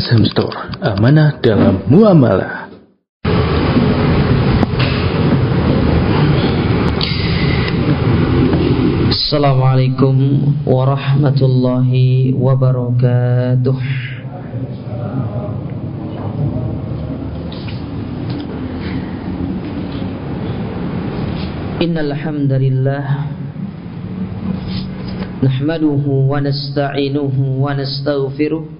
Azham Store, amanah dalam muamalah. Assalamualaikum warahmatullahi wabarakatuh. Innal hamdalillah nasta'inuhu wa nastaghfiruh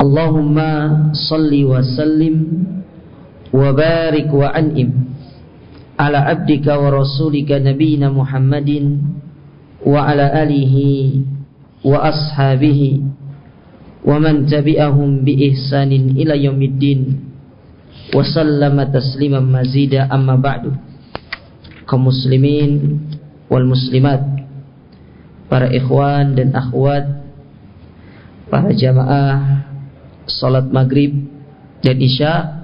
Allahumma salli wa sallim wa barik wa an'im ala abdika wa rasulika nabiyina Muhammadin wa ala alihi wa ashabihi wa man tabi'ahum bi ihsanin ila yaumiddin wa sallama tasliman mazida amma ba'du. Kaum muslimin wal muslimat para ikhwan dan akhwat para jamaah salat maghrib dan isya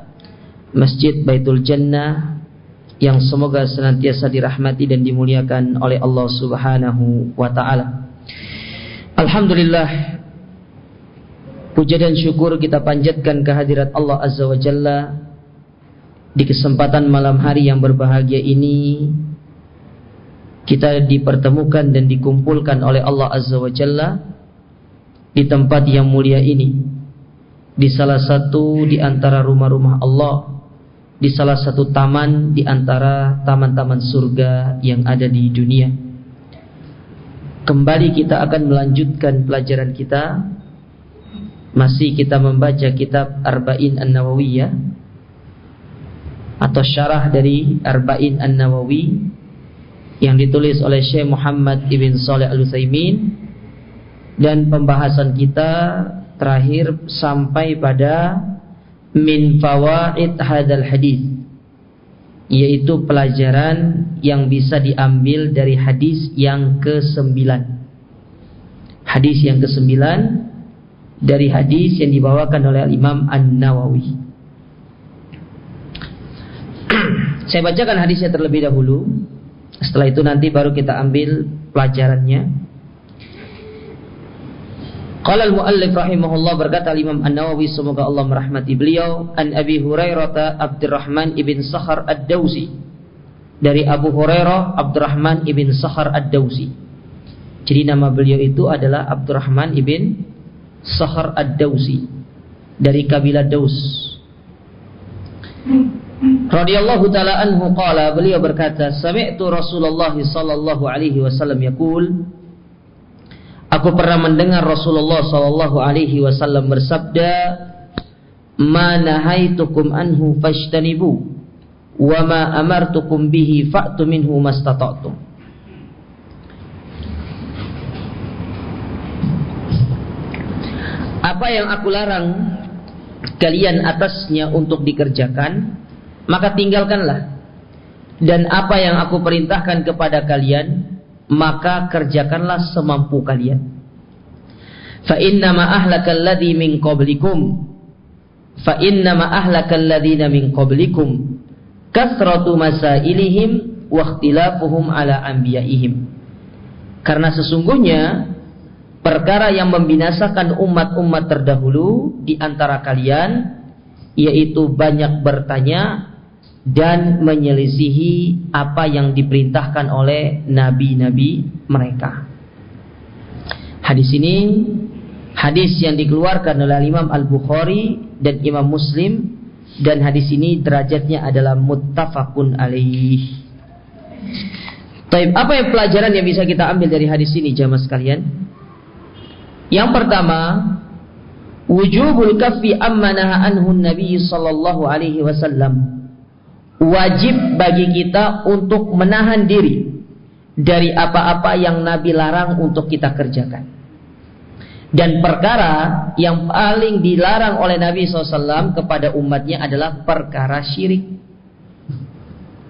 Masjid Baitul Jannah yang semoga senantiasa dirahmati dan dimuliakan oleh Allah Subhanahu wa taala. Alhamdulillah puja dan syukur kita panjatkan kehadirat Allah Azza wa Jalla di kesempatan malam hari yang berbahagia ini kita dipertemukan dan dikumpulkan oleh Allah Azza wa Jalla di tempat yang mulia ini di salah satu di antara rumah-rumah Allah, di salah satu taman di antara taman-taman surga yang ada di dunia. Kembali kita akan melanjutkan pelajaran kita. Masih kita membaca kitab Arba'in An-Nawawiyah atau syarah dari Arba'in An-Nawawi yang ditulis oleh Syekh Muhammad Ibn Saleh Al-Utsaimin dan pembahasan kita terakhir sampai pada min fawaid hadal hadis yaitu pelajaran yang bisa diambil dari hadis yang ke-9. Hadis yang ke-9 dari hadis yang dibawakan oleh Imam An-Nawawi. Saya bacakan hadisnya terlebih dahulu. Setelah itu nanti baru kita ambil pelajarannya. Qala al-muallif rahimahullah berkata Imam An-Nawawi semoga Allah merahmati beliau an Abi Hurairah Abdurrahman ibn Sakhar Ad-Dausi dari Abu Hurairah Abdurrahman ibn Sakhar Ad-Dausi. Jadi nama beliau itu adalah Abdurrahman ibn Sakhar Ad-Dausi dari kabilah Daus. Radhiyallahu taala anhu qala beliau berkata sami'tu Rasulullah sallallahu alaihi wasallam yaqul Aku pernah mendengar Rasulullah sallallahu alaihi wasallam bersabda, "Ma nahaitukum anhu fashtanibu wa ma amartukum bihi fa'tu minhu mastata'tum." Apa yang aku larang kalian atasnya untuk dikerjakan, maka tinggalkanlah. Dan apa yang aku perintahkan kepada kalian, maka kerjakanlah semampu kalian. Fa inna ma ahlakal ladzi min qablikum fa inna ma ahlakal ladzina min qablikum kasratu masailihim wa ikhtilafuhum ala anbiya'ihim. Karena sesungguhnya perkara yang membinasakan umat-umat terdahulu di antara kalian yaitu banyak bertanya dan menyelisihi apa yang diperintahkan oleh nabi-nabi mereka. Hadis ini hadis yang dikeluarkan oleh Imam Al-Bukhari dan Imam Muslim dan hadis ini derajatnya adalah muttafaqun alaih. Taib, apa yang pelajaran yang bisa kita ambil dari hadis ini jamaah sekalian? Yang pertama, wujubul kaffi amma naha anhu Nabi sallallahu alaihi wasallam wajib bagi kita untuk menahan diri dari apa-apa yang Nabi larang untuk kita kerjakan. Dan perkara yang paling dilarang oleh Nabi SAW kepada umatnya adalah perkara syirik.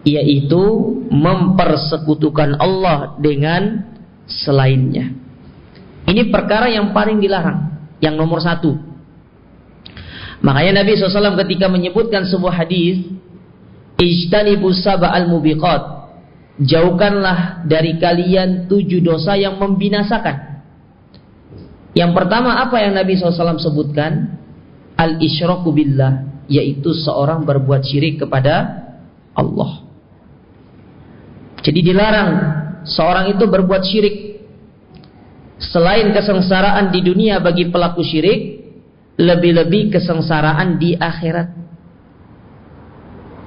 Yaitu mempersekutukan Allah dengan selainnya. Ini perkara yang paling dilarang. Yang nomor satu. Makanya Nabi SAW ketika menyebutkan sebuah hadis, Ijtanibu sab'al mubiqat. Jauhkanlah dari kalian tujuh dosa yang membinasakan. Yang pertama apa yang Nabi SAW sebutkan? Al-isyraku billah. Yaitu seorang berbuat syirik kepada Allah. Jadi dilarang seorang itu berbuat syirik Selain kesengsaraan di dunia bagi pelaku syirik, lebih-lebih kesengsaraan di akhirat.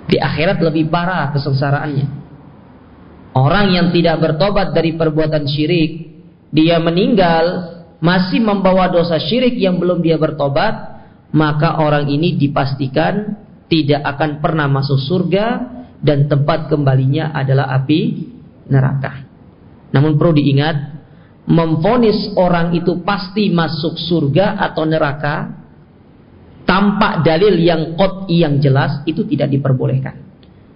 Di akhirat lebih parah kesengsaraannya. Orang yang tidak bertobat dari perbuatan syirik, dia meninggal masih membawa dosa syirik yang belum dia bertobat, maka orang ini dipastikan tidak akan pernah masuk surga dan tempat kembalinya adalah api neraka. Namun perlu diingat, memfonis orang itu pasti masuk surga atau neraka tanpa dalil yang kot yang jelas itu tidak diperbolehkan.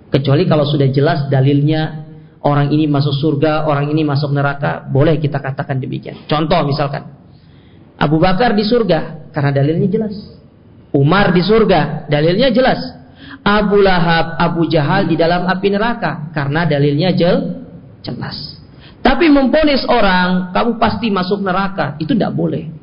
Kecuali kalau sudah jelas dalilnya orang ini masuk surga, orang ini masuk neraka, boleh kita katakan demikian. Contoh misalkan Abu Bakar di surga karena dalilnya jelas. Umar di surga, dalilnya jelas. Abu Lahab, Abu Jahal di dalam api neraka karena dalilnya jel, jelas. Tapi memponis orang, kamu pasti masuk neraka, itu tidak boleh.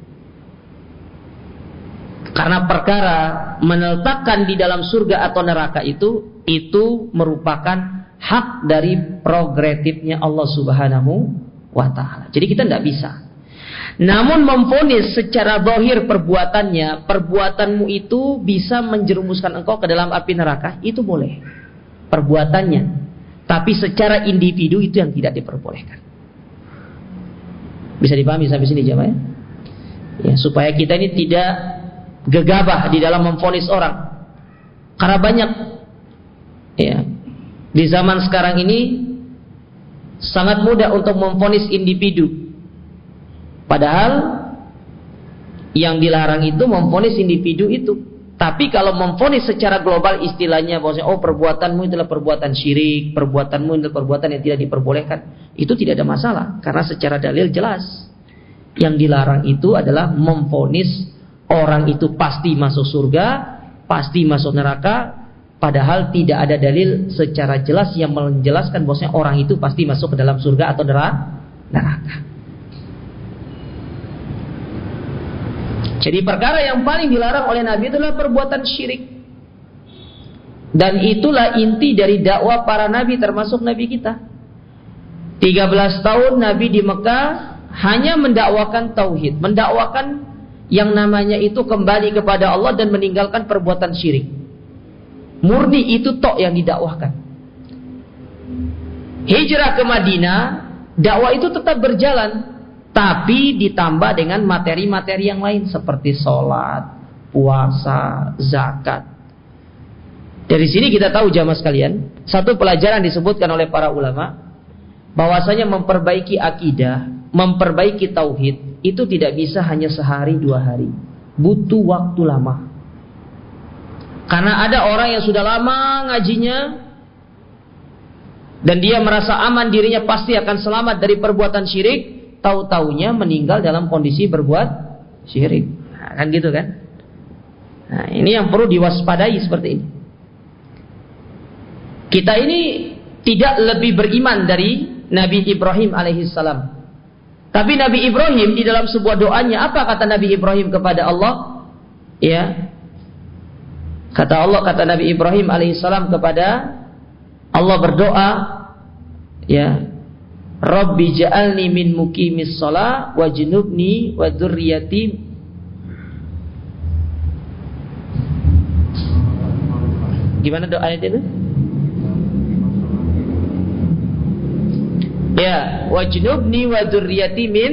Karena perkara meletakkan di dalam surga atau neraka itu, itu merupakan hak dari progresifnya Allah Subhanahu wa Ta'ala. Jadi kita tidak bisa. Namun memfonis secara dohir perbuatannya, perbuatanmu itu bisa menjerumuskan engkau ke dalam api neraka, itu boleh. Perbuatannya. Tapi secara individu itu yang tidak diperbolehkan. Bisa dipahami sampai sini jamaah ya? ya? supaya kita ini tidak gegabah di dalam memfonis orang. Karena banyak ya di zaman sekarang ini sangat mudah untuk memfonis individu. Padahal yang dilarang itu memfonis individu itu. Tapi kalau memfonis secara global istilahnya bahwasanya oh perbuatanmu adalah perbuatan syirik, perbuatanmu adalah perbuatan yang tidak diperbolehkan, itu tidak ada masalah karena secara dalil jelas. Yang dilarang itu adalah memfonis orang itu pasti masuk surga, pasti masuk neraka, padahal tidak ada dalil secara jelas yang menjelaskan bahwasanya orang itu pasti masuk ke dalam surga atau neraka. Jadi perkara yang paling dilarang oleh Nabi adalah perbuatan syirik. Dan itulah inti dari dakwah para nabi termasuk nabi kita. 13 tahun nabi di Mekah hanya mendakwakan tauhid, mendakwakan yang namanya itu kembali kepada Allah dan meninggalkan perbuatan syirik. Murni itu tok yang didakwahkan. Hijrah ke Madinah, dakwah itu tetap berjalan, tapi ditambah dengan materi-materi yang lain seperti sholat, puasa, zakat. Dari sini kita tahu jamaah sekalian, satu pelajaran disebutkan oleh para ulama, bahwasanya memperbaiki akidah, memperbaiki tauhid itu tidak bisa hanya sehari dua hari, butuh waktu lama. Karena ada orang yang sudah lama ngajinya dan dia merasa aman dirinya pasti akan selamat dari perbuatan syirik, tahu-taunya meninggal dalam kondisi berbuat syirik. Nah, kan gitu kan? Nah, ini yang perlu diwaspadai seperti ini. Kita ini tidak lebih beriman dari Nabi Ibrahim alaihissalam. Tapi Nabi Ibrahim di dalam sebuah doanya apa kata Nabi Ibrahim kepada Allah? Ya. Kata Allah kata Nabi Ibrahim alaihissalam kepada Allah berdoa ya Rabbi ja'alni min muqimis shalah wajnubni wa dzurriyyati Gimana doa ayat itu? Ya, wajnubni wa dzurriyyati min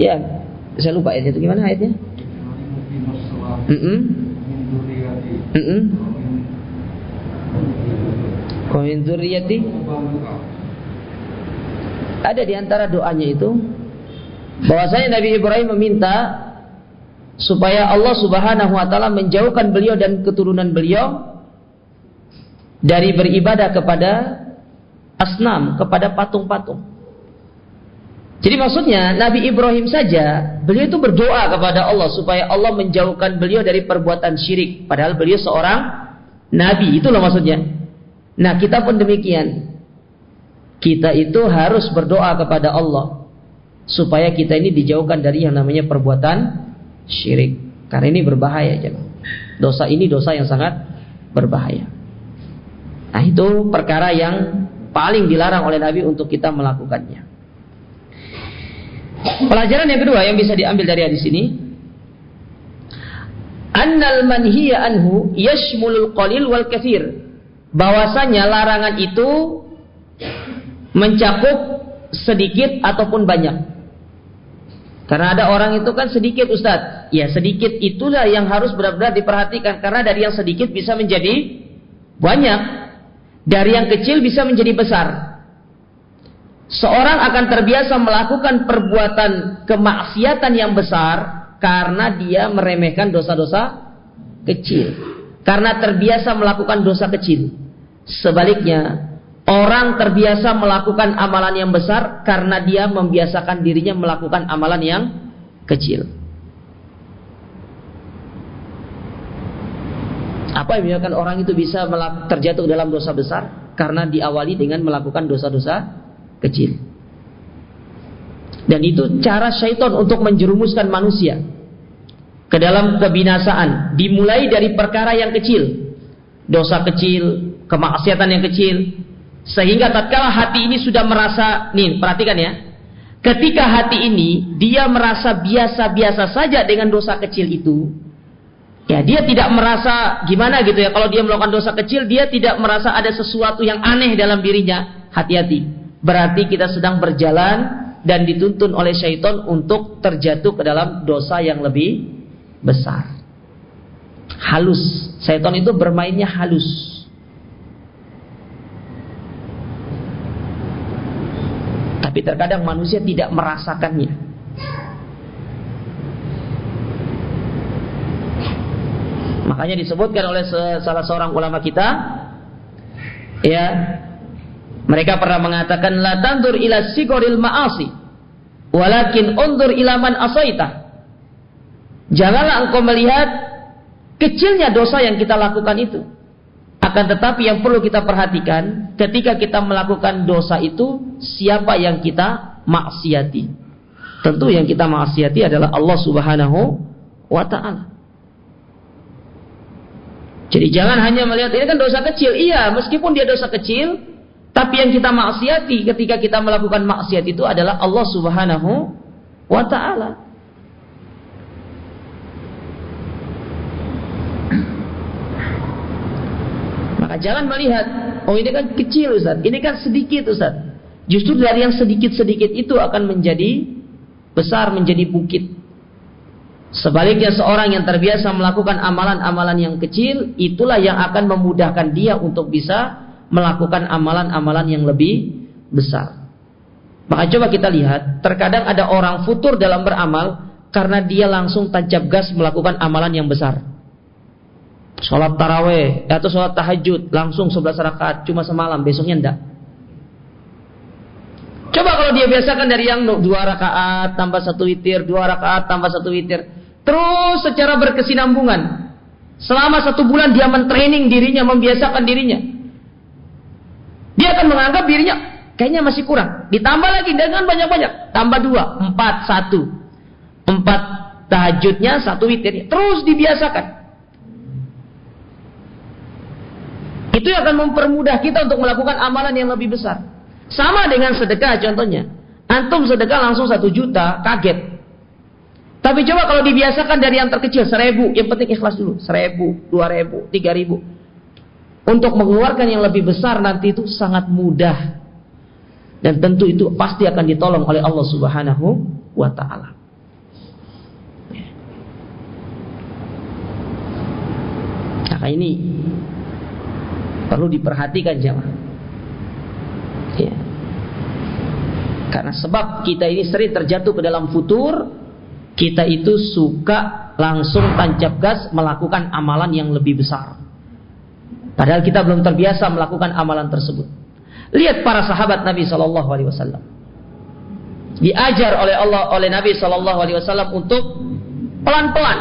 Ya, saya lupa ayatnya itu gimana ayatnya? Mm -mm. Mm -mm. Ada di antara doanya itu bahwasanya Nabi Ibrahim meminta supaya Allah Subhanahu wa taala menjauhkan beliau dan keturunan beliau dari beribadah kepada asnam, kepada patung-patung. Jadi maksudnya Nabi Ibrahim saja beliau itu berdoa kepada Allah supaya Allah menjauhkan beliau dari perbuatan syirik padahal beliau seorang nabi itulah maksudnya. Nah, kita pun demikian. Kita itu harus berdoa kepada Allah supaya kita ini dijauhkan dari yang namanya perbuatan syirik. Karena ini berbahaya, jangan. Dosa ini dosa yang sangat berbahaya. Nah, itu perkara yang paling dilarang oleh Nabi untuk kita melakukannya. Pelajaran yang kedua yang bisa diambil dari hadis ini annal manhiya anhu yashmulul qalil wal kathir bahwasanya larangan itu mencakup sedikit ataupun banyak karena ada orang itu kan sedikit Ustadz. Ya sedikit itulah yang harus benar-benar diperhatikan. Karena dari yang sedikit bisa menjadi banyak. Dari yang kecil bisa menjadi besar. Seorang akan terbiasa melakukan perbuatan kemaksiatan yang besar. Karena dia meremehkan dosa-dosa kecil. Karena terbiasa melakukan dosa kecil. Sebaliknya, Orang terbiasa melakukan amalan yang besar karena dia membiasakan dirinya melakukan amalan yang kecil. Apa yang menyebabkan orang itu bisa terjatuh dalam dosa besar? Karena diawali dengan melakukan dosa-dosa kecil. Dan itu cara syaitan untuk menjerumuskan manusia ke dalam kebinasaan. Dimulai dari perkara yang kecil. Dosa kecil, kemaksiatan yang kecil, sehingga tatkala hati ini sudah merasa, nih perhatikan ya. Ketika hati ini dia merasa biasa-biasa saja dengan dosa kecil itu, ya dia tidak merasa gimana gitu ya. Kalau dia melakukan dosa kecil, dia tidak merasa ada sesuatu yang aneh dalam dirinya. Hati-hati. Berarti kita sedang berjalan dan dituntun oleh syaitan untuk terjatuh ke dalam dosa yang lebih besar. Halus. Syaitan itu bermainnya halus. Tapi terkadang manusia tidak merasakannya. Makanya disebutkan oleh salah seorang ulama kita, ya, mereka pernah mengatakan la tandur ila sigoril ma'asi, walakin undur ila man asaita. Janganlah engkau melihat kecilnya dosa yang kita lakukan itu. Akan tetapi yang perlu kita perhatikan ketika kita melakukan dosa itu siapa yang kita maksiati. Tentu yang kita maksiati adalah Allah Subhanahu wa taala. Jadi jangan hanya melihat ini kan dosa kecil. Iya, meskipun dia dosa kecil, tapi yang kita maksiati ketika kita melakukan maksiat itu adalah Allah Subhanahu wa taala. Maka jangan melihat, oh ini kan kecil Ustaz, ini kan sedikit Ustaz. Justru dari yang sedikit-sedikit itu akan menjadi besar, menjadi bukit. Sebaliknya seorang yang terbiasa melakukan amalan-amalan yang kecil, itulah yang akan memudahkan dia untuk bisa melakukan amalan-amalan yang lebih besar. Maka coba kita lihat, terkadang ada orang futur dalam beramal karena dia langsung tancap gas melakukan amalan yang besar. Sholat taraweh atau sholat tahajud langsung 11 rakaat cuma semalam besoknya enggak. Coba kalau dia biasakan dari yang dua rakaat tambah satu witir, dua rakaat tambah satu witir, terus secara berkesinambungan. Selama satu bulan dia mentraining dirinya, membiasakan dirinya. Dia akan menganggap dirinya kayaknya masih kurang. Ditambah lagi dengan banyak-banyak. Tambah dua, empat, satu. Empat tahajudnya, satu witirnya. Terus dibiasakan. Itu yang akan mempermudah kita untuk melakukan amalan yang lebih besar. Sama dengan sedekah contohnya. Antum sedekah langsung satu juta, kaget. Tapi coba kalau dibiasakan dari yang terkecil, seribu. Yang penting ikhlas dulu. Seribu, dua ribu, tiga ribu. Untuk mengeluarkan yang lebih besar nanti itu sangat mudah. Dan tentu itu pasti akan ditolong oleh Allah subhanahu wa ta'ala. Nah ini perlu diperhatikan jemaah. Ya. Karena sebab kita ini sering terjatuh ke dalam futur, kita itu suka langsung tancap gas melakukan amalan yang lebih besar. Padahal kita belum terbiasa melakukan amalan tersebut. Lihat para sahabat Nabi Shallallahu Alaihi Wasallam. Diajar oleh Allah oleh Nabi Shallallahu Alaihi Wasallam untuk pelan-pelan.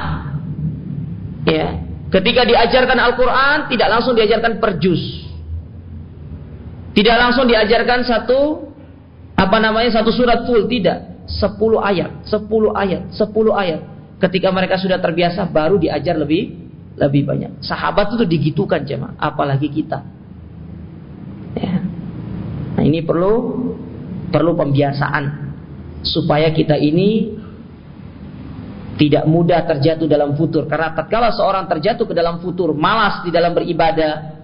Ya, ketika diajarkan Al-Quran tidak langsung diajarkan per juz. Tidak langsung diajarkan satu apa namanya satu surat full tidak. Sepuluh ayat, sepuluh ayat, sepuluh ayat. Ketika mereka sudah terbiasa baru diajar lebih lebih banyak. Sahabat itu digitukan jemaah, apalagi kita. Ya. Nah, ini perlu perlu pembiasaan supaya kita ini tidak mudah terjatuh dalam futur karena tatkala seorang terjatuh ke dalam futur malas di dalam beribadah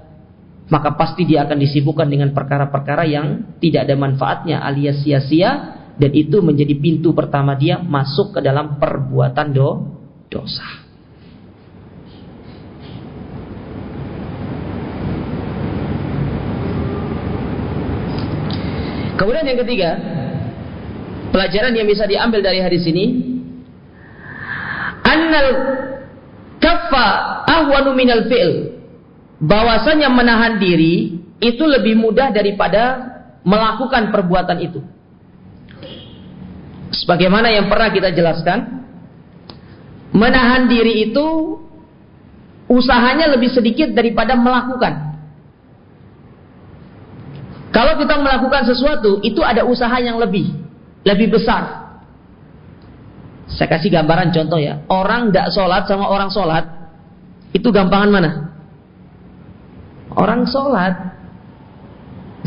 maka pasti dia akan disibukkan dengan perkara-perkara yang tidak ada manfaatnya alias sia-sia dan itu menjadi pintu pertama dia masuk ke dalam perbuatan do dosa. Kemudian yang ketiga, pelajaran yang bisa diambil dari hadis ini, annal kaffa ahwanu minal fi'l bahwasanya menahan diri itu lebih mudah daripada melakukan perbuatan itu. Sebagaimana yang pernah kita jelaskan, menahan diri itu usahanya lebih sedikit daripada melakukan. Kalau kita melakukan sesuatu, itu ada usaha yang lebih, lebih besar. Saya kasih gambaran contoh ya. Orang tidak sholat sama orang sholat, itu gampangan mana? Orang sholat.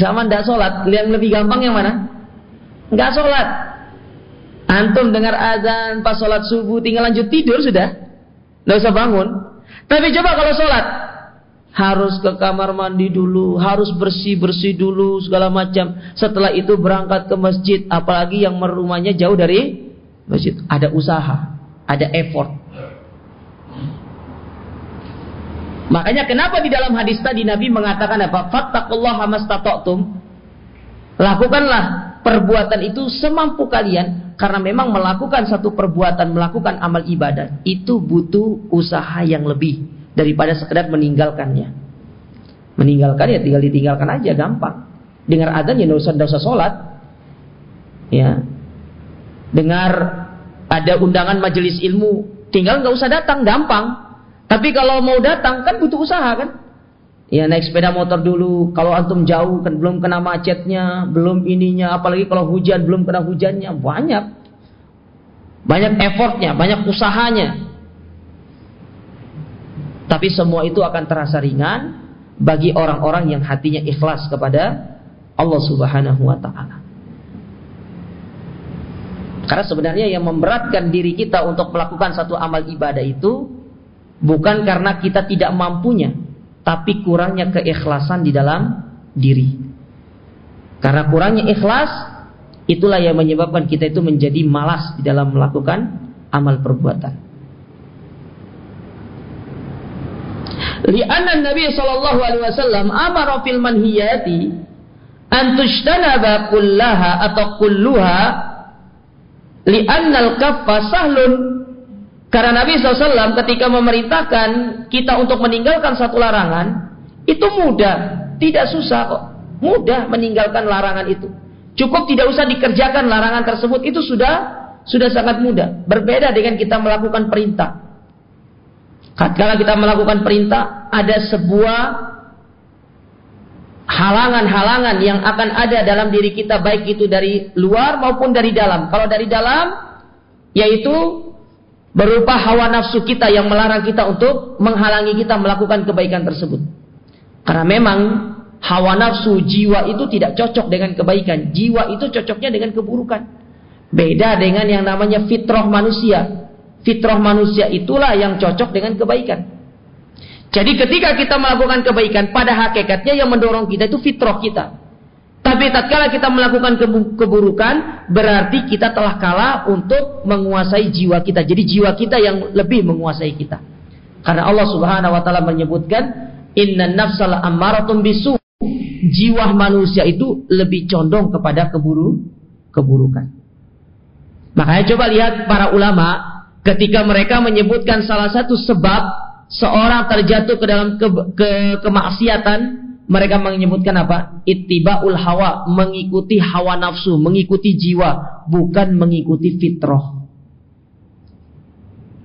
Zaman tidak sholat. Yang lebih gampang yang mana? Nggak sholat. Antum dengar azan pas sholat subuh tinggal lanjut tidur sudah. Nggak usah bangun. Tapi coba kalau sholat. Harus ke kamar mandi dulu, harus bersih-bersih dulu segala macam. Setelah itu berangkat ke masjid, apalagi yang rumahnya jauh dari masjid. Ada usaha, ada effort. Makanya kenapa di dalam hadis tadi Nabi mengatakan apa? Fattaqullaha mastata'tum. Lakukanlah perbuatan itu semampu kalian karena memang melakukan satu perbuatan, melakukan amal ibadah itu butuh usaha yang lebih daripada sekedar meninggalkannya. Meninggalkan ya tinggal ditinggalkan aja gampang. Dengar adzan ya dosa dosa sholat. Ya. Dengar ada undangan majelis ilmu, tinggal nggak usah datang, gampang. Tapi kalau mau datang kan butuh usaha kan? Ya naik sepeda motor dulu. Kalau antum jauh kan belum kena macetnya, belum ininya, apalagi kalau hujan belum kena hujannya, banyak. Banyak effortnya, banyak usahanya. Tapi semua itu akan terasa ringan bagi orang-orang yang hatinya ikhlas kepada Allah Subhanahu wa taala. Karena sebenarnya yang memberatkan diri kita untuk melakukan satu amal ibadah itu Bukan karena kita tidak mampunya, tapi kurangnya keikhlasan di dalam diri. Karena kurangnya ikhlas, itulah yang menyebabkan kita itu menjadi malas di dalam melakukan amal perbuatan. Lianna Nabi sallallahu alaihi wasallam amara fil manhiyati an tushtanaba kullaha atau kulluha li'anna al-kaffa sahlun karena Nabi SAW ketika memerintahkan kita untuk meninggalkan satu larangan, itu mudah, tidak susah kok. Mudah meninggalkan larangan itu. Cukup tidak usah dikerjakan larangan tersebut, itu sudah sudah sangat mudah. Berbeda dengan kita melakukan perintah. Kalau kita melakukan perintah, ada sebuah halangan-halangan yang akan ada dalam diri kita baik itu dari luar maupun dari dalam. Kalau dari dalam yaitu berupa hawa nafsu kita yang melarang kita untuk menghalangi kita melakukan kebaikan tersebut. Karena memang hawa nafsu jiwa itu tidak cocok dengan kebaikan. Jiwa itu cocoknya dengan keburukan. Beda dengan yang namanya fitrah manusia. Fitrah manusia itulah yang cocok dengan kebaikan. Jadi ketika kita melakukan kebaikan, pada hakikatnya yang mendorong kita itu fitrah kita. Tapi tatkala kita melakukan keburukan, berarti kita telah kalah untuk menguasai jiwa kita. Jadi jiwa kita yang lebih menguasai kita. Karena Allah Subhanahu wa taala menyebutkan, "Inna nafsal ammaratun bisu." Jiwa manusia itu lebih condong kepada keburu keburukan. Makanya coba lihat para ulama ketika mereka menyebutkan salah satu sebab seorang terjatuh ke dalam ke, ke kemaksiatan, mereka menyebutkan apa? Ittibaul hawa, mengikuti hawa nafsu, mengikuti jiwa, bukan mengikuti fitrah.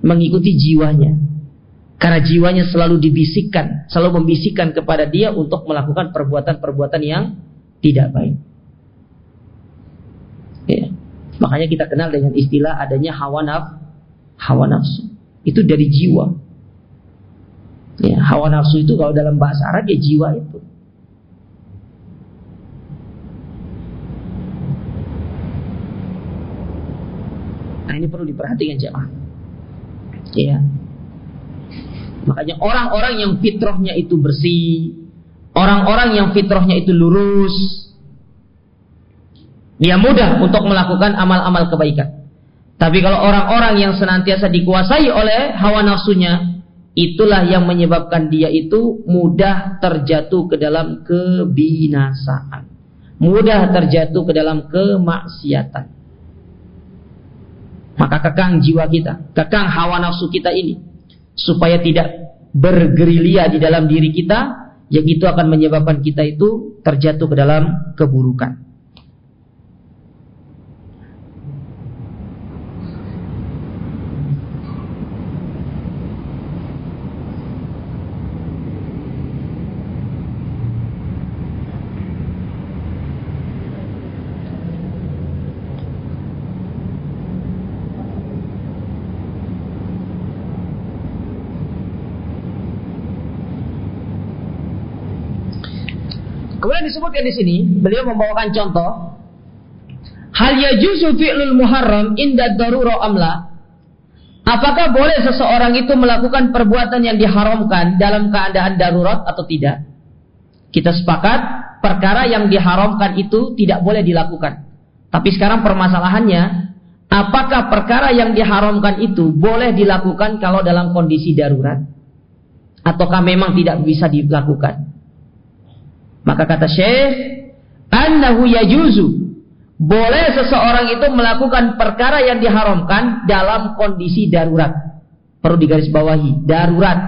Mengikuti jiwanya. Karena jiwanya selalu dibisikkan, selalu membisikkan kepada dia untuk melakukan perbuatan-perbuatan yang tidak baik. Ya. Makanya kita kenal dengan istilah adanya hawa naf, hawa nafsu. Itu dari jiwa. Ya, hawa nafsu itu kalau dalam bahasa Arab ya jiwa itu. Nah ini perlu diperhatikan jemaah. Ya. Makanya orang-orang yang fitrahnya itu bersih, orang-orang yang fitrahnya itu lurus, dia mudah untuk melakukan amal-amal kebaikan. Tapi kalau orang-orang yang senantiasa dikuasai oleh hawa nafsunya, itulah yang menyebabkan dia itu mudah terjatuh ke dalam kebinasaan. Mudah terjatuh ke dalam kemaksiatan. Maka kekang jiwa kita, kekang hawa nafsu kita ini supaya tidak bergerilya di dalam diri kita yang itu akan menyebabkan kita itu terjatuh ke dalam keburukan. Kemudian disebutkan di sini, beliau membawakan contoh. Hal yajuzu fi'lul muharram inda darura amla? Apakah boleh seseorang itu melakukan perbuatan yang diharamkan dalam keadaan darurat atau tidak? Kita sepakat, perkara yang diharamkan itu tidak boleh dilakukan. Tapi sekarang permasalahannya, apakah perkara yang diharamkan itu boleh dilakukan kalau dalam kondisi darurat? Ataukah memang tidak bisa dilakukan? Maka kata Syekh, annahu yajuzu. Boleh seseorang itu melakukan perkara yang diharamkan dalam kondisi darurat. Perlu digarisbawahi, darurat.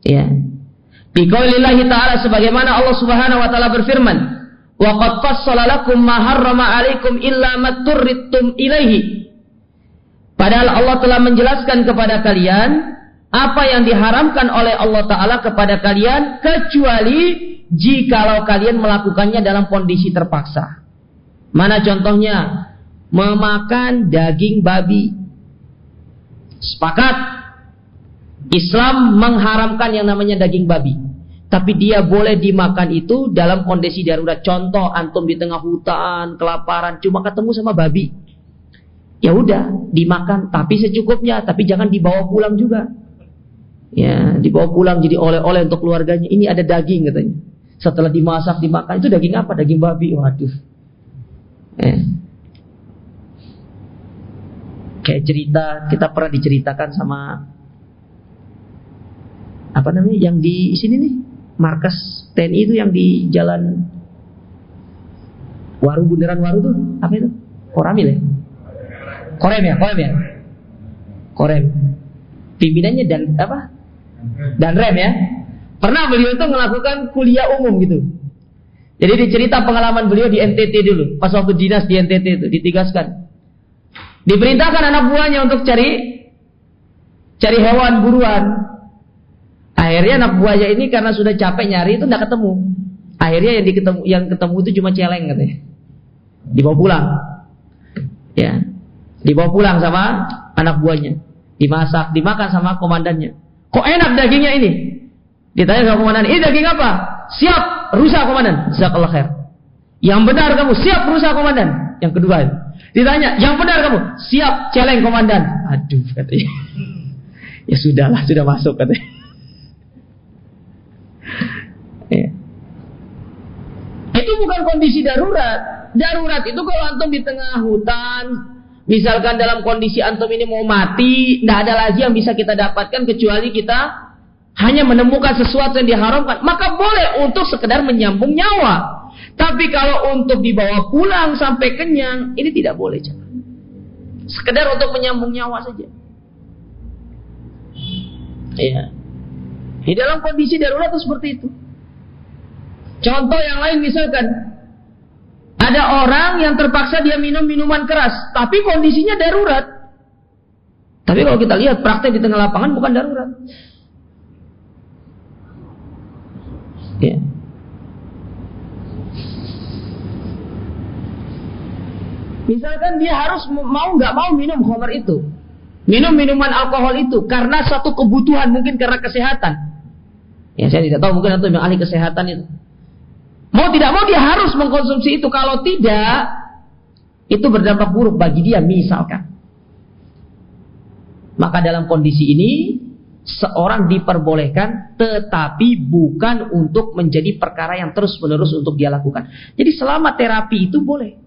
Ya. Biqaulillahi ta'ala sebagaimana Allah Subhanahu wa taala berfirman, "Wa qad fassala ma harrama 'alaikum illa ma ilaihi." Padahal Allah telah menjelaskan kepada kalian apa yang diharamkan oleh Allah taala kepada kalian kecuali jikalau kalian melakukannya dalam kondisi terpaksa. Mana contohnya? Memakan daging babi. Sepakat. Islam mengharamkan yang namanya daging babi. Tapi dia boleh dimakan itu dalam kondisi darurat. Contoh, antum di tengah hutan, kelaparan, cuma ketemu sama babi. Ya udah, dimakan, tapi secukupnya, tapi jangan dibawa pulang juga. Ya, dibawa pulang jadi oleh-oleh untuk keluarganya. Ini ada daging katanya. Setelah dimasak, dimakan itu daging apa? Daging babi. Waduh. Eh. Kayak cerita kita pernah diceritakan sama apa namanya yang di sini nih markas TNI itu yang di jalan Waru Bundaran Waru tuh apa itu? Koramil ya? Korem ya, Korem ya? Korem. Pimpinannya dan apa? Dan rem ya? Pernah beliau itu melakukan kuliah umum gitu. Jadi dicerita pengalaman beliau di NTT dulu, pas waktu dinas di NTT itu ditigaskan. Diperintahkan anak buahnya untuk cari cari hewan buruan. Akhirnya anak buahnya ini karena sudah capek nyari itu tidak ketemu. Akhirnya yang diketemu yang ketemu itu cuma celeng katanya. Dibawa pulang. Ya. Dibawa pulang sama anak buahnya. Dimasak, dimakan sama komandannya. Kok enak dagingnya ini? Ditanya sama komandan, ini daging apa? Siap, rusak komandan. Jazakallah khair. Yang benar kamu, siap rusak komandan. Yang kedua, ditanya, yang benar kamu, siap celeng komandan. Aduh, katanya. ya sudahlah, sudah masuk katanya. ya. Itu bukan kondisi darurat. Darurat itu kalau antum di tengah hutan, misalkan dalam kondisi antum ini mau mati, tidak ada lagi yang bisa kita dapatkan kecuali kita hanya menemukan sesuatu yang diharamkan, maka boleh untuk sekedar menyambung nyawa. Tapi kalau untuk dibawa pulang sampai kenyang, ini tidak boleh. Sekedar untuk menyambung nyawa saja. Iya. Di dalam kondisi darurat itu seperti itu. Contoh yang lain misalkan ada orang yang terpaksa dia minum minuman keras, tapi kondisinya darurat. Tapi kalau kita lihat praktek di tengah lapangan bukan darurat. Ya. Misalkan dia harus mau nggak mau minum khamar itu, minum minuman alkohol itu karena satu kebutuhan mungkin karena kesehatan. Ya saya tidak tahu mungkin atau yang ahli kesehatan itu. Mau tidak mau dia harus mengkonsumsi itu. Kalau tidak, itu berdampak buruk bagi dia misalkan. Maka dalam kondisi ini seorang diperbolehkan tetapi bukan untuk menjadi perkara yang terus-menerus untuk dia lakukan. Jadi selama terapi itu boleh.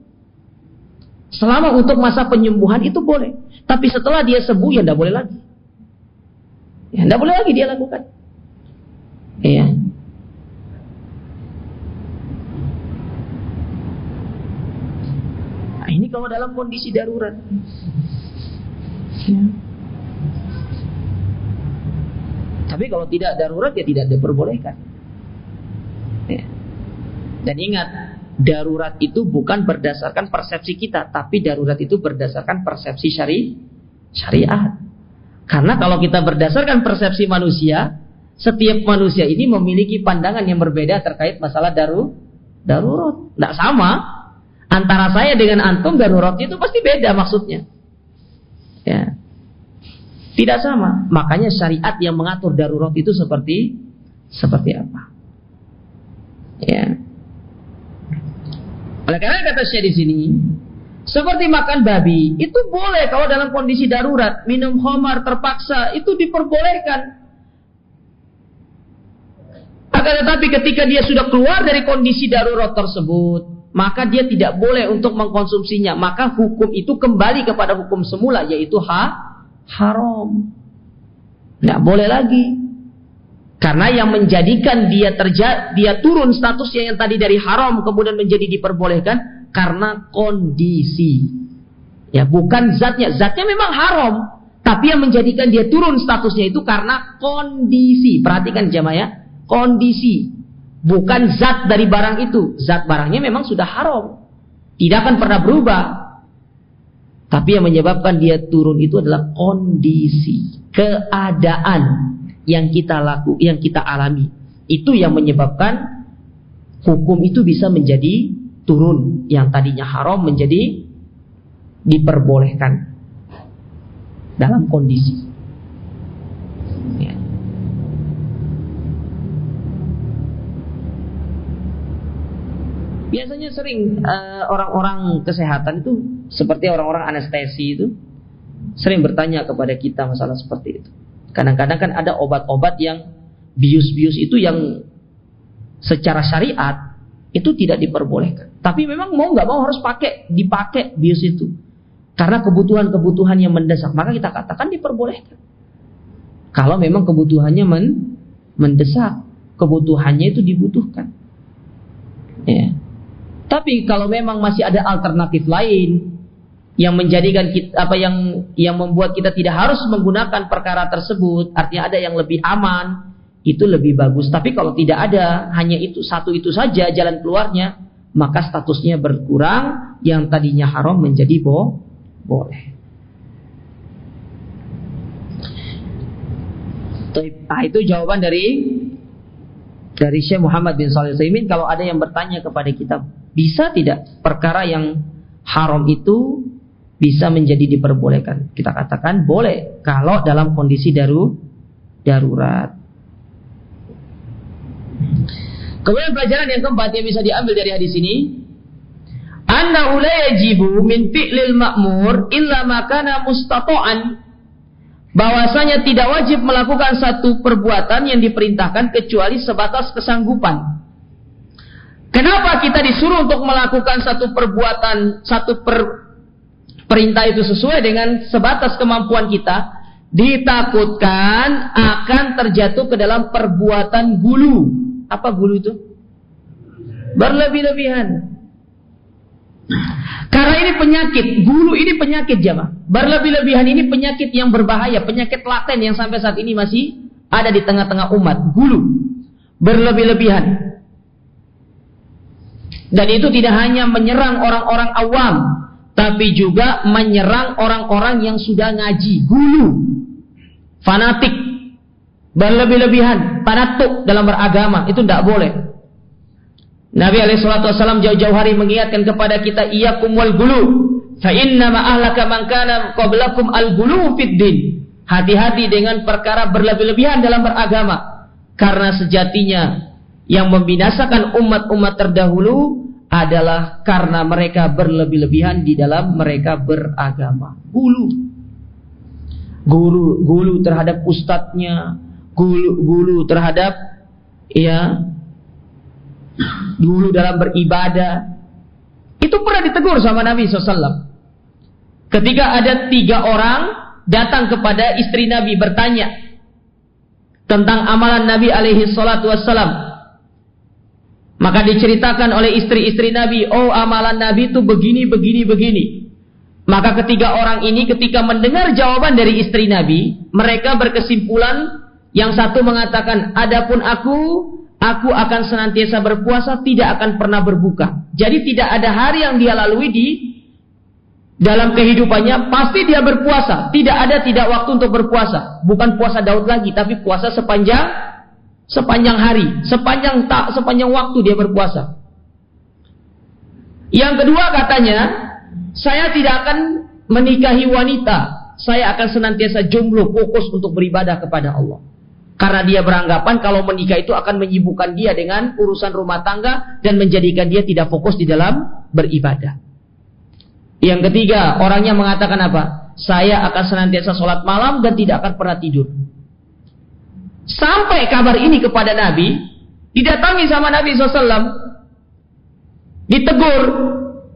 Selama untuk masa penyembuhan itu boleh. Tapi setelah dia sembuh ya tidak boleh lagi. Ya tidak boleh lagi dia lakukan. Iya. Nah, ini kalau dalam kondisi darurat. Ya. Tapi kalau tidak darurat ya tidak diperbolehkan. Ya. Dan ingat, darurat itu bukan berdasarkan persepsi kita, tapi darurat itu berdasarkan persepsi syari syariat. Karena kalau kita berdasarkan persepsi manusia, setiap manusia ini memiliki pandangan yang berbeda terkait masalah daru darurat. Tidak sama. Antara saya dengan antum darurat itu pasti beda maksudnya. Tidak sama. Makanya syariat yang mengatur darurat itu seperti seperti apa? Ya. Oleh karena kata saya di sini, seperti makan babi, itu boleh kalau dalam kondisi darurat, minum khamar terpaksa, itu diperbolehkan. Akan tetapi ketika dia sudah keluar dari kondisi darurat tersebut, maka dia tidak boleh untuk mengkonsumsinya. Maka hukum itu kembali kepada hukum semula, yaitu ha haram. Tidak boleh lagi. Karena yang menjadikan dia terjadi, dia turun statusnya yang tadi dari haram kemudian menjadi diperbolehkan karena kondisi. Ya, bukan zatnya. Zatnya memang haram, tapi yang menjadikan dia turun statusnya itu karena kondisi. Perhatikan jemaah ya. Kondisi. Bukan zat dari barang itu. Zat barangnya memang sudah haram. Tidak akan pernah berubah. Tapi yang menyebabkan dia turun itu adalah kondisi. Keadaan yang kita laku, yang kita alami. Itu yang menyebabkan hukum itu bisa menjadi turun. Yang tadinya haram menjadi diperbolehkan dalam kondisi. Ya. Biasanya sering eh, orang-orang uh, kesehatan itu seperti orang-orang anestesi itu sering bertanya kepada kita masalah seperti itu. Kadang-kadang kan ada obat-obat yang bius-bius itu yang secara syariat itu tidak diperbolehkan. Tapi memang mau nggak mau harus pakai dipakai bius itu. Karena kebutuhan-kebutuhan yang mendesak, maka kita katakan diperbolehkan. Kalau memang kebutuhannya men mendesak, kebutuhannya itu dibutuhkan. Ya. Tapi kalau memang masih ada alternatif lain, yang menjadikan kita, apa yang yang membuat kita tidak harus menggunakan perkara tersebut, artinya ada yang lebih aman, itu lebih bagus. Tapi kalau tidak ada, hanya itu satu itu saja jalan keluarnya, maka statusnya berkurang, yang tadinya haram menjadi bo boleh. Nah, itu jawaban dari dari Syekh Muhammad bin Shalih Utsaimin kalau ada yang bertanya kepada kita, bisa tidak perkara yang haram itu bisa menjadi diperbolehkan. Kita katakan boleh kalau dalam kondisi daru darurat. Kemudian pelajaran yang keempat yang bisa diambil dari hadis ini, anna la yajibu min fi'lil ma'mur illa makana mustata'an. Bahwasanya tidak wajib melakukan satu perbuatan yang diperintahkan kecuali sebatas kesanggupan. Kenapa kita disuruh untuk melakukan satu perbuatan, satu per, perintah itu sesuai dengan sebatas kemampuan kita, ditakutkan akan terjatuh ke dalam perbuatan gulu. Apa gulu itu? berlebih-lebihan. Karena ini penyakit, gulu ini penyakit jamaah. Berlebih-lebihan ini penyakit yang berbahaya, penyakit laten yang sampai saat ini masih ada di tengah-tengah umat. Gulu, berlebih-lebihan. Dan itu tidak hanya menyerang orang-orang awam, tapi juga menyerang orang-orang yang sudah ngaji, gulu, fanatik, berlebih-lebihan, fanatuk dalam beragama, itu tidak boleh. Nabi Alaihissalam jauh-jauh hari mengingatkan kepada kita, iya kumwal gulu, fa inna ma'ahlaka man kana qablakum al gulu fid din. Hati-hati dengan perkara berlebih-lebihan dalam beragama, karena sejatinya yang membinasakan umat-umat terdahulu adalah karena mereka berlebih-lebihan di dalam mereka beragama. Gulu. Gulu, gulu terhadap ustadznya, gulu, gulu terhadap ya gulu dalam beribadah. Itu pernah ditegur sama Nabi SAW. Ketika ada tiga orang datang kepada istri Nabi bertanya tentang amalan Nabi alaihi salatu wassalam. Maka diceritakan oleh istri-istri Nabi, oh amalan Nabi itu begini, begini, begini. Maka ketiga orang ini ketika mendengar jawaban dari istri Nabi, mereka berkesimpulan yang satu mengatakan, adapun aku, aku akan senantiasa berpuasa, tidak akan pernah berbuka. Jadi tidak ada hari yang dia lalui di dalam kehidupannya, pasti dia berpuasa. Tidak ada tidak waktu untuk berpuasa. Bukan puasa Daud lagi, tapi puasa sepanjang sepanjang hari, sepanjang tak, sepanjang waktu dia berpuasa. Yang kedua katanya, saya tidak akan menikahi wanita, saya akan senantiasa jomblo, fokus untuk beribadah kepada Allah. Karena dia beranggapan kalau menikah itu akan menyibukkan dia dengan urusan rumah tangga dan menjadikan dia tidak fokus di dalam beribadah. Yang ketiga, orangnya mengatakan apa? Saya akan senantiasa sholat malam dan tidak akan pernah tidur. Sampai kabar ini kepada Nabi, didatangi sama Nabi SAW, ditegur,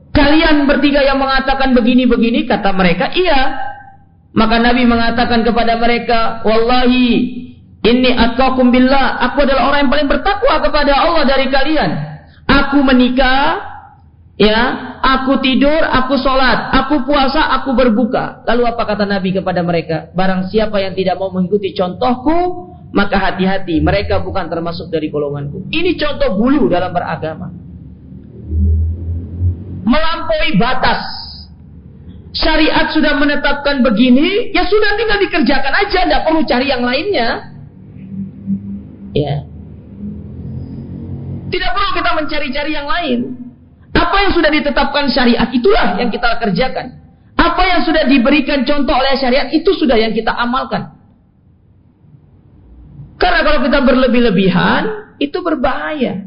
kalian bertiga yang mengatakan begini-begini, kata mereka, iya. Maka Nabi mengatakan kepada mereka, Wallahi, ini atqakum billah, aku adalah orang yang paling bertakwa kepada Allah dari kalian. Aku menikah, ya, aku tidur, aku sholat, aku puasa, aku berbuka. Lalu apa kata Nabi kepada mereka? Barang siapa yang tidak mau mengikuti contohku, maka hati-hati mereka bukan termasuk dari golonganku. Ini contoh bulu dalam beragama. Melampaui batas. Syariat sudah menetapkan begini, ya sudah tinggal dikerjakan aja, tidak perlu cari yang lainnya. Ya. Tidak perlu kita mencari-cari yang lain. Apa yang sudah ditetapkan syariat itulah yang kita kerjakan. Apa yang sudah diberikan contoh oleh syariat itu sudah yang kita amalkan. Karena kalau kita berlebih-lebihan, itu berbahaya.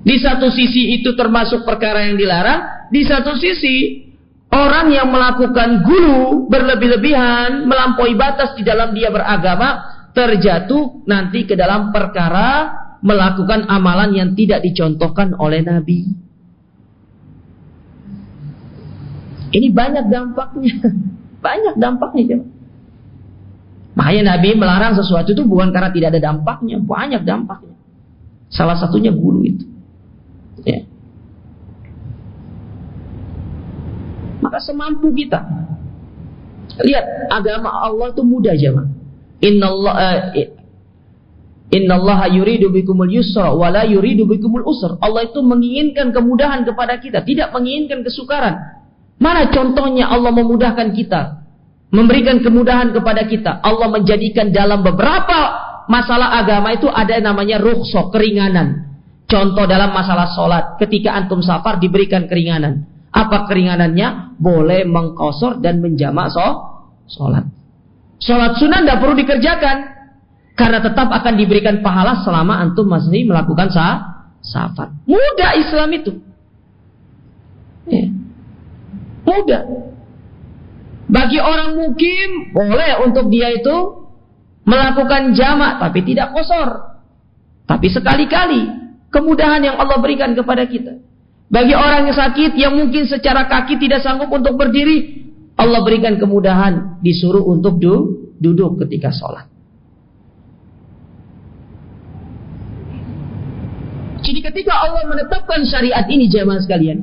Di satu sisi itu termasuk perkara yang dilarang, di satu sisi orang yang melakukan gulu berlebih-lebihan, melampaui batas di dalam dia beragama, terjatuh nanti ke dalam perkara melakukan amalan yang tidak dicontohkan oleh Nabi. Ini banyak dampaknya. Banyak dampaknya. Makanya Nabi melarang sesuatu itu bukan karena tidak ada dampaknya, banyak dampaknya. Salah satunya gulu itu. Ya. Maka semampu kita. Lihat, agama Allah itu mudah aja, Inna Allah Allah yuridu bikumul yusra wa la yuridu bikumul usra. Allah itu menginginkan kemudahan kepada kita, tidak menginginkan kesukaran. Mana contohnya Allah memudahkan kita? memberikan kemudahan kepada kita. Allah menjadikan dalam beberapa masalah agama itu ada yang namanya rukhsah, keringanan. Contoh dalam masalah sholat, ketika antum safar diberikan keringanan. Apa keringanannya? Boleh mengkosor dan menjamak sholat. Sholat sunnah tidak perlu dikerjakan. Karena tetap akan diberikan pahala selama antum masih melakukan sah, safar. Mudah Islam itu. Ya. Mudah. Bagi orang mukim boleh untuk dia itu melakukan jamak tapi tidak kosor. Tapi sekali-kali kemudahan yang Allah berikan kepada kita. Bagi orang yang sakit yang mungkin secara kaki tidak sanggup untuk berdiri, Allah berikan kemudahan disuruh untuk du duduk ketika sholat. Jadi ketika Allah menetapkan syariat ini jemaah sekalian,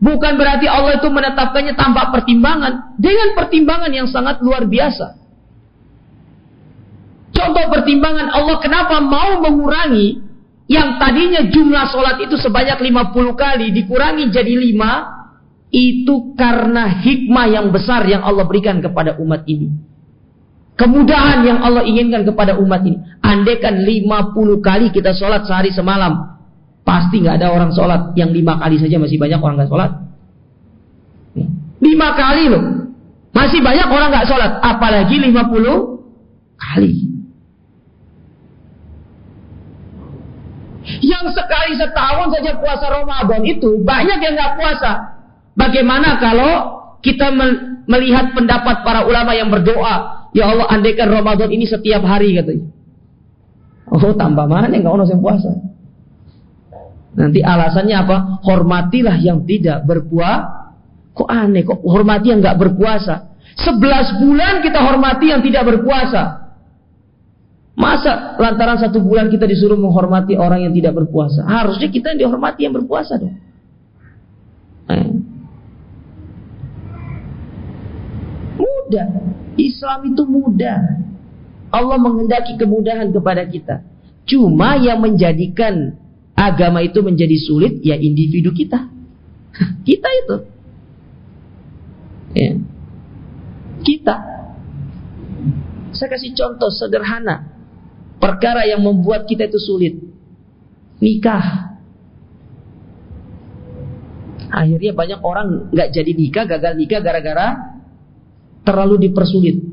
bukan berarti Allah itu menetapkannya tanpa pertimbangan, dengan pertimbangan yang sangat luar biasa. Contoh pertimbangan Allah kenapa mau mengurangi yang tadinya jumlah sholat itu sebanyak 50 kali dikurangi jadi 5 itu karena hikmah yang besar yang Allah berikan kepada umat ini. Kemudahan yang Allah inginkan kepada umat ini. Andaikan 50 kali kita sholat sehari semalam. Pasti nggak ada orang sholat. Yang lima kali saja masih banyak orang nggak sholat. Lima kali loh. Masih banyak orang nggak sholat. Apalagi 50 kali. Yang sekali setahun saja puasa Ramadan itu banyak yang nggak puasa. Bagaimana kalau kita melihat pendapat para ulama yang berdoa Ya Allah andaikan Ramadan ini setiap hari katanya. Oh tambah mana nggak ono yang puasa. Nanti alasannya apa? Hormatilah yang tidak berpuasa. Kok aneh kok hormati yang nggak berpuasa. Sebelas bulan kita hormati yang tidak berpuasa. Masa lantaran satu bulan kita disuruh menghormati orang yang tidak berpuasa? Harusnya kita yang dihormati yang berpuasa dong. Eh. Mudah. Islam itu mudah. Allah menghendaki kemudahan kepada kita. Cuma yang menjadikan agama itu menjadi sulit ya individu kita. kita itu. Ya. Kita. Saya kasih contoh sederhana. Perkara yang membuat kita itu sulit. Nikah. Akhirnya banyak orang nggak jadi nikah, gagal nikah gara-gara terlalu dipersulit.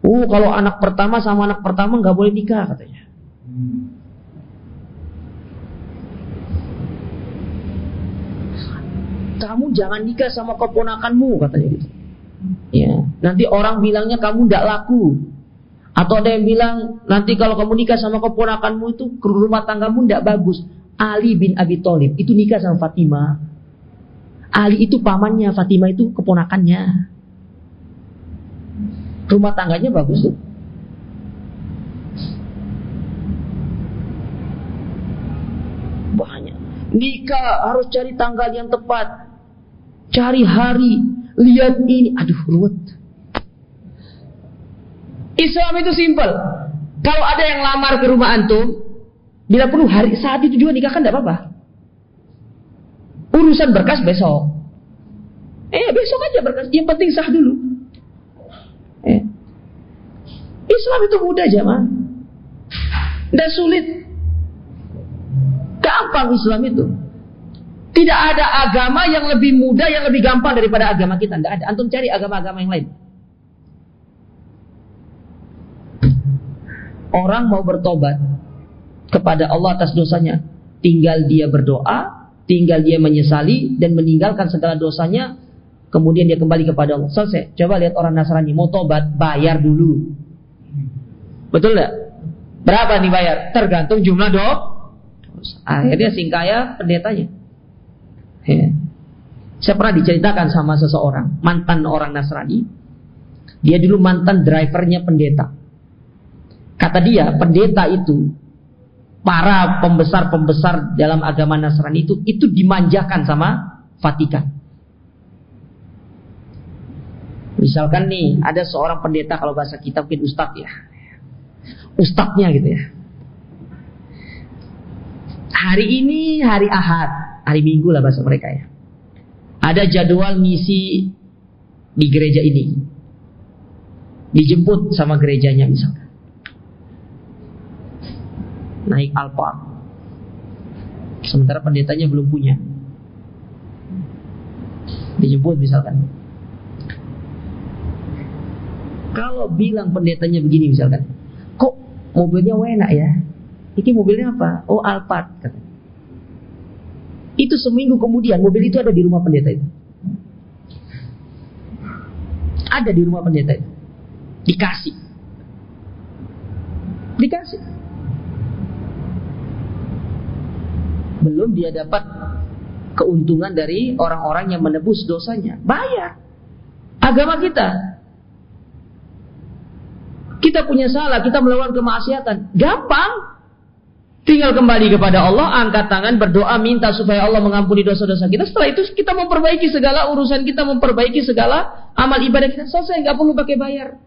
Oh, kalau anak pertama sama anak pertama nggak boleh nikah katanya. Kamu jangan nikah sama keponakanmu katanya gitu. Ya, nanti orang bilangnya kamu tidak laku. Atau ada yang bilang nanti kalau kamu nikah sama keponakanmu itu rumah tanggamu tidak bagus. Ali bin Abi Thalib itu nikah sama Fatimah. Ali itu pamannya, Fatimah itu keponakannya. Rumah tangganya bagus tuh. Banyak. Nikah harus cari tanggal yang tepat. Cari hari. Lihat ini. Aduh, ruwet. Islam itu simpel. Kalau ada yang lamar ke rumah antum, bila perlu hari saat itu juga nikah kan tidak apa-apa. Urusan berkas besok. Eh besok aja berkas. Yang penting sah dulu. Eh. Islam itu mudah jamaah. Tidak sulit. Gampang Islam itu. Tidak ada agama yang lebih mudah, yang lebih gampang daripada agama kita. Tidak ada. Antum cari agama-agama yang lain. Orang mau bertobat kepada Allah atas dosanya. Tinggal dia berdoa, tinggal dia menyesali dan meninggalkan segala dosanya kemudian dia kembali kepada Allah. Selesai. Coba lihat orang Nasrani mau tobat, bayar dulu. Betul nggak? Berapa nih bayar? Tergantung jumlah dok. Akhirnya singkaya pendetanya. Ya. Saya pernah diceritakan sama seseorang, mantan orang Nasrani. Dia dulu mantan drivernya pendeta. Kata dia, pendeta itu para pembesar-pembesar dalam agama Nasrani itu itu dimanjakan sama Vatikan. Misalkan nih ada seorang pendeta kalau bahasa kita mungkin ustadz ya. Ustadznya gitu ya. Hari ini hari Ahad, hari Minggu lah bahasa mereka ya. Ada jadwal misi di gereja ini. Dijemput sama gerejanya misalkan. Naik Alfa. Sementara pendetanya belum punya. Dijemput misalkan kalau bilang pendetanya begini misalkan, kok mobilnya enak ya? Ini mobilnya apa? Oh Alphard. Itu seminggu kemudian mobil itu ada di rumah pendeta itu. Ada di rumah pendeta itu. Dikasih. Dikasih. Belum dia dapat keuntungan dari orang-orang yang menebus dosanya. Bayar. Agama kita kita punya salah, kita melakukan kemaksiatan. Gampang. Tinggal kembali kepada Allah, angkat tangan, berdoa, minta supaya Allah mengampuni dosa-dosa kita. Setelah itu kita memperbaiki segala urusan kita, memperbaiki segala amal ibadah kita. Selesai, nggak perlu pakai bayar.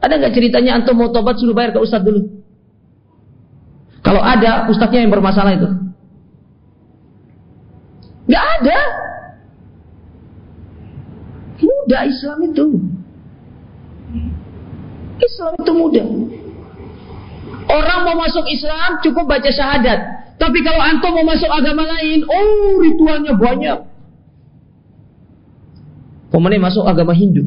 Ada nggak ceritanya antum mau tobat suruh bayar ke ustadz dulu? Kalau ada, ustadznya yang bermasalah itu. Nggak ada. Mudah Islam itu. Islam itu mudah. Orang mau masuk Islam cukup baca syahadat. Tapi kalau antum mau masuk agama lain, oh ritualnya banyak. Pemenang masuk agama Hindu.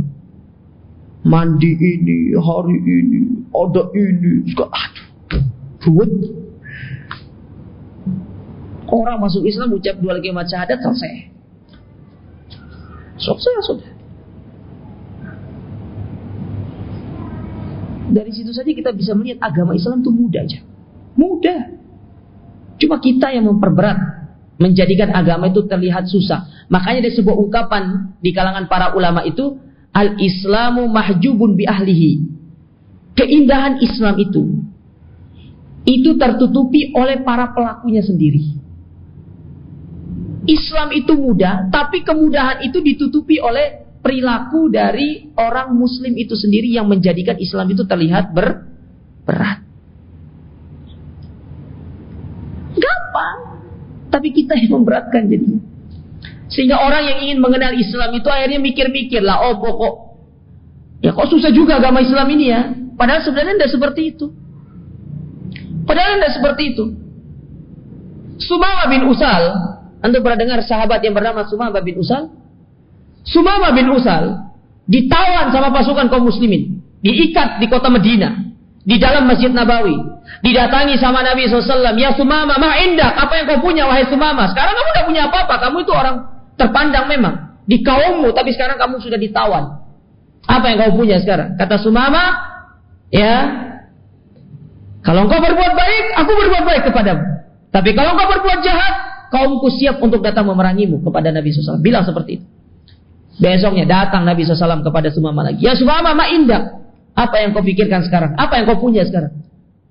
Mandi ini, hari ini, ada ini, suka aduh, ruwet. Orang masuk Islam ucap dua lagi kalimat syahadat selesai. Selesai sudah. Dari situ saja kita bisa melihat agama Islam itu mudah aja. Mudah. Cuma kita yang memperberat. Menjadikan agama itu terlihat susah. Makanya ada sebuah ungkapan di kalangan para ulama itu. Al-Islamu mahjubun bi ahlihi. Keindahan Islam itu. Itu tertutupi oleh para pelakunya sendiri. Islam itu mudah, tapi kemudahan itu ditutupi oleh perilaku dari orang muslim itu sendiri yang menjadikan Islam itu terlihat ber, berat. Gampang. Tapi kita yang memberatkan jadi. Sehingga orang yang ingin mengenal Islam itu akhirnya mikir-mikir lah, oh pokok. Ya kok susah juga agama Islam ini ya. Padahal sebenarnya tidak seperti itu. Padahal tidak seperti itu. Sumama bin Usal. Anda pernah dengar sahabat yang bernama Sumama bin Usal? Sumama bin Usal ditawan sama pasukan kaum muslimin, diikat di kota Medina, di dalam Masjid Nabawi, didatangi sama Nabi SAW, ya Sumama, ma indah, apa yang kau punya wahai Sumama? Sekarang kamu tidak punya apa-apa, kamu itu orang terpandang memang di kaummu, tapi sekarang kamu sudah ditawan. Apa yang kau punya sekarang? Kata Sumama, ya, kalau engkau berbuat baik, aku berbuat baik kepadamu. Tapi kalau engkau berbuat jahat, kaumku siap untuk datang memerangimu kepada Nabi SAW. Bilang seperti itu. Besoknya datang Nabi SAW kepada Sumama lagi. Ya Sumama, ma indah. Apa yang kau pikirkan sekarang? Apa yang kau punya sekarang?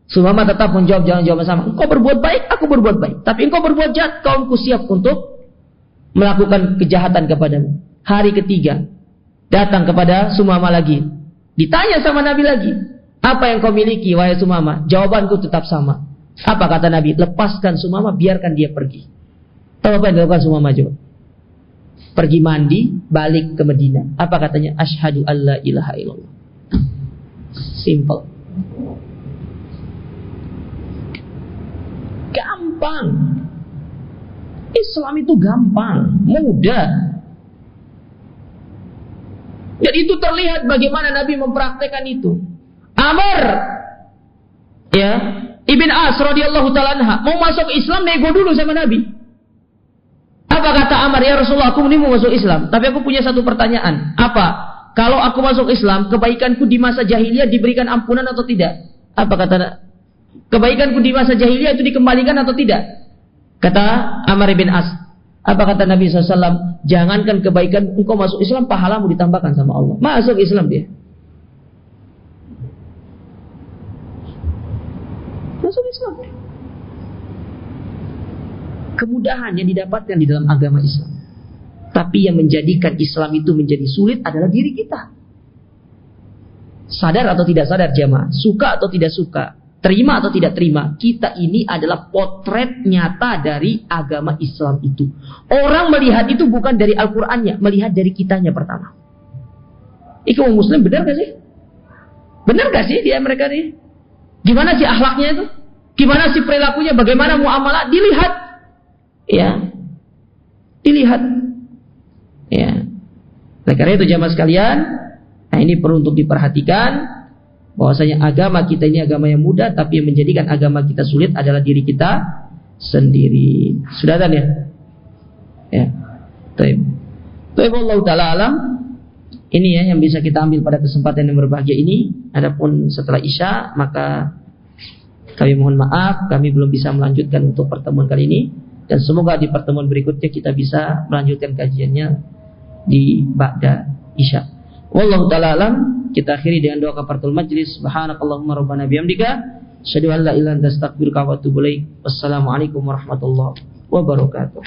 Sumama tetap menjawab jangan jawab sama. Engkau berbuat baik, aku berbuat baik. Tapi engkau berbuat jahat, kaumku siap untuk melakukan kejahatan kepadamu. Hari ketiga, datang kepada Sumama lagi. Ditanya sama Nabi lagi. Apa yang kau miliki, wahai Sumama? Jawabanku tetap sama. Apa kata Nabi? Lepaskan Sumama, biarkan dia pergi. Tahu apa yang dilakukan Sumama coba? Pergi mandi, balik ke Medina. Apa katanya? Ashadu alla ilaha illallah. Simple. Gampang. Islam itu gampang, mudah. Jadi itu terlihat bagaimana Nabi mempraktekkan itu. Amr, ya, Ibn As radhiyallahu taala mau masuk Islam nego dulu sama Nabi. Apa kata Amar? Ya Rasulullah, aku ini mau masuk Islam. Tapi aku punya satu pertanyaan. Apa? Kalau aku masuk Islam, kebaikanku di masa jahiliyah diberikan ampunan atau tidak? Apa kata kebaikanku di masa jahiliyah itu dikembalikan atau tidak? Kata Amar bin As. Apa kata Nabi SAW? Jangankan kebaikan engkau masuk Islam, pahalamu ditambahkan sama Allah. Masuk Islam dia. Masuk Islam kemudahan yang didapatkan di dalam agama Islam. Tapi yang menjadikan Islam itu menjadi sulit adalah diri kita. Sadar atau tidak sadar jamaah, suka atau tidak suka, terima atau tidak terima, kita ini adalah potret nyata dari agama Islam itu. Orang melihat itu bukan dari Al-Qur'annya, melihat dari kitanya pertama. Iku muslim benar gak sih? Benar gak sih dia mereka nih? Gimana sih akhlaknya itu? Gimana sih perilakunya? Bagaimana muamalah? Dilihat ya. Dilihat. Ya. Nah, karena itu jamaah sekalian nah ini perlu untuk diperhatikan bahwasanya agama kita ini agama yang mudah tapi yang menjadikan agama kita sulit adalah diri kita sendiri. Sudah kan ya ya. Taib. Taib Allah Ta'ala alam. Ini ya yang bisa kita ambil pada kesempatan yang berbahagia ini. Adapun setelah Isya maka kami mohon maaf kami belum bisa melanjutkan untuk pertemuan kali ini dan semoga di pertemuan berikutnya kita bisa melanjutkan kajiannya di Ba'da Isya. Wallahu ta'ala alam. Kita akhiri dengan doa kafaratul majlis. Subhanakallahumma rabbana bihamdika. Asyhadu an la wa atubu ilaik. Wassalamualaikum warahmatullahi wabarakatuh.